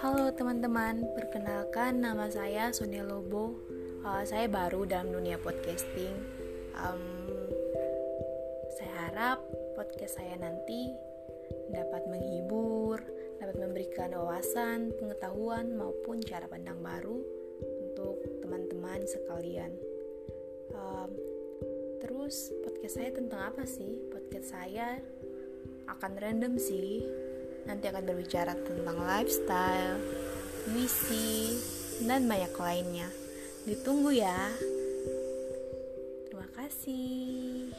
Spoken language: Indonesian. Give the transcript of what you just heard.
Halo teman-teman, perkenalkan nama saya Sonia Lobo. Uh, saya baru dalam dunia podcasting. Um, saya harap podcast saya nanti dapat menghibur, dapat memberikan wawasan, pengetahuan maupun cara pandang baru untuk teman-teman sekalian. Um, terus podcast saya tentang apa sih? Podcast saya akan random sih nanti akan berbicara tentang lifestyle, misi, dan banyak lainnya. Ditunggu ya. Terima kasih.